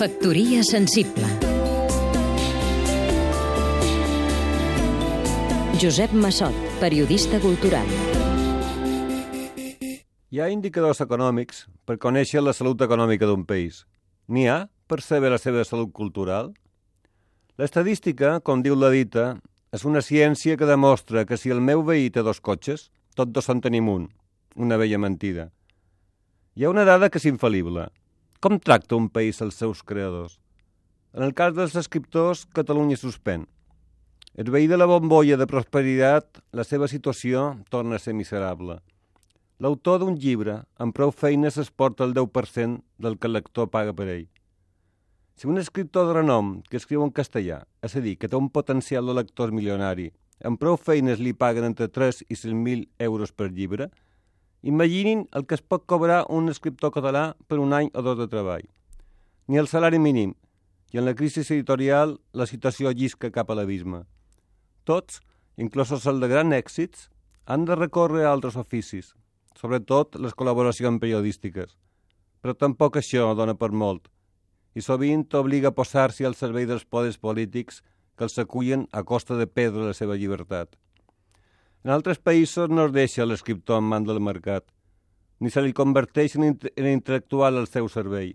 Factoria sensible Josep Massot, periodista cultural Hi ha indicadors econòmics per conèixer la salut econòmica d'un país. N'hi ha per saber la seva salut cultural? L'estadística, com diu la dita, és una ciència que demostra que si el meu veí té dos cotxes, tots dos en tenim un. Una vella mentida. Hi ha una dada que és infal·lible. Com tracta un país els seus creadors? En el cas dels escriptors, Catalunya suspèn. El veí de la bombolla de prosperitat, la seva situació torna a ser miserable. L'autor d'un llibre, amb prou feines, es porta el 10% del que el lector paga per ell. Si un escriptor de renom que escriu en castellà, és a dir, que té un potencial de lector milionari, amb prou feines li paguen entre 3 i 5.000 euros per llibre, Imaginin el que es pot cobrar un escriptor català per un any o dos de treball. Ni el salari mínim, i en la crisi editorial la situació llisca cap a l'abisme. Tots, inclosos els de grans èxits, han de recórrer a altres oficis, sobretot les col·laboracions periodístiques. Però tampoc això dona per molt, i sovint t'obliga a posar-s'hi al servei dels poders polítics que els acullen a costa de perdre la seva llibertat. En altres països no es deixa l'escriptor en mans del mercat, ni se li converteix en, en intel·lectual al seu servei.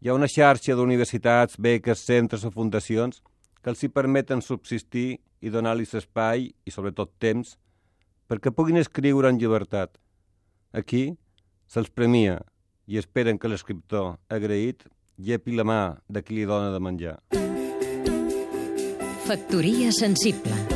Hi ha una xarxa d'universitats, beques, centres o fundacions que els hi permeten subsistir i donar-los espai i, sobretot, temps perquè puguin escriure en llibertat. Aquí se'ls premia i esperen que l'escriptor, agraït, llepi la mà de qui li dona de menjar. Factoria sensible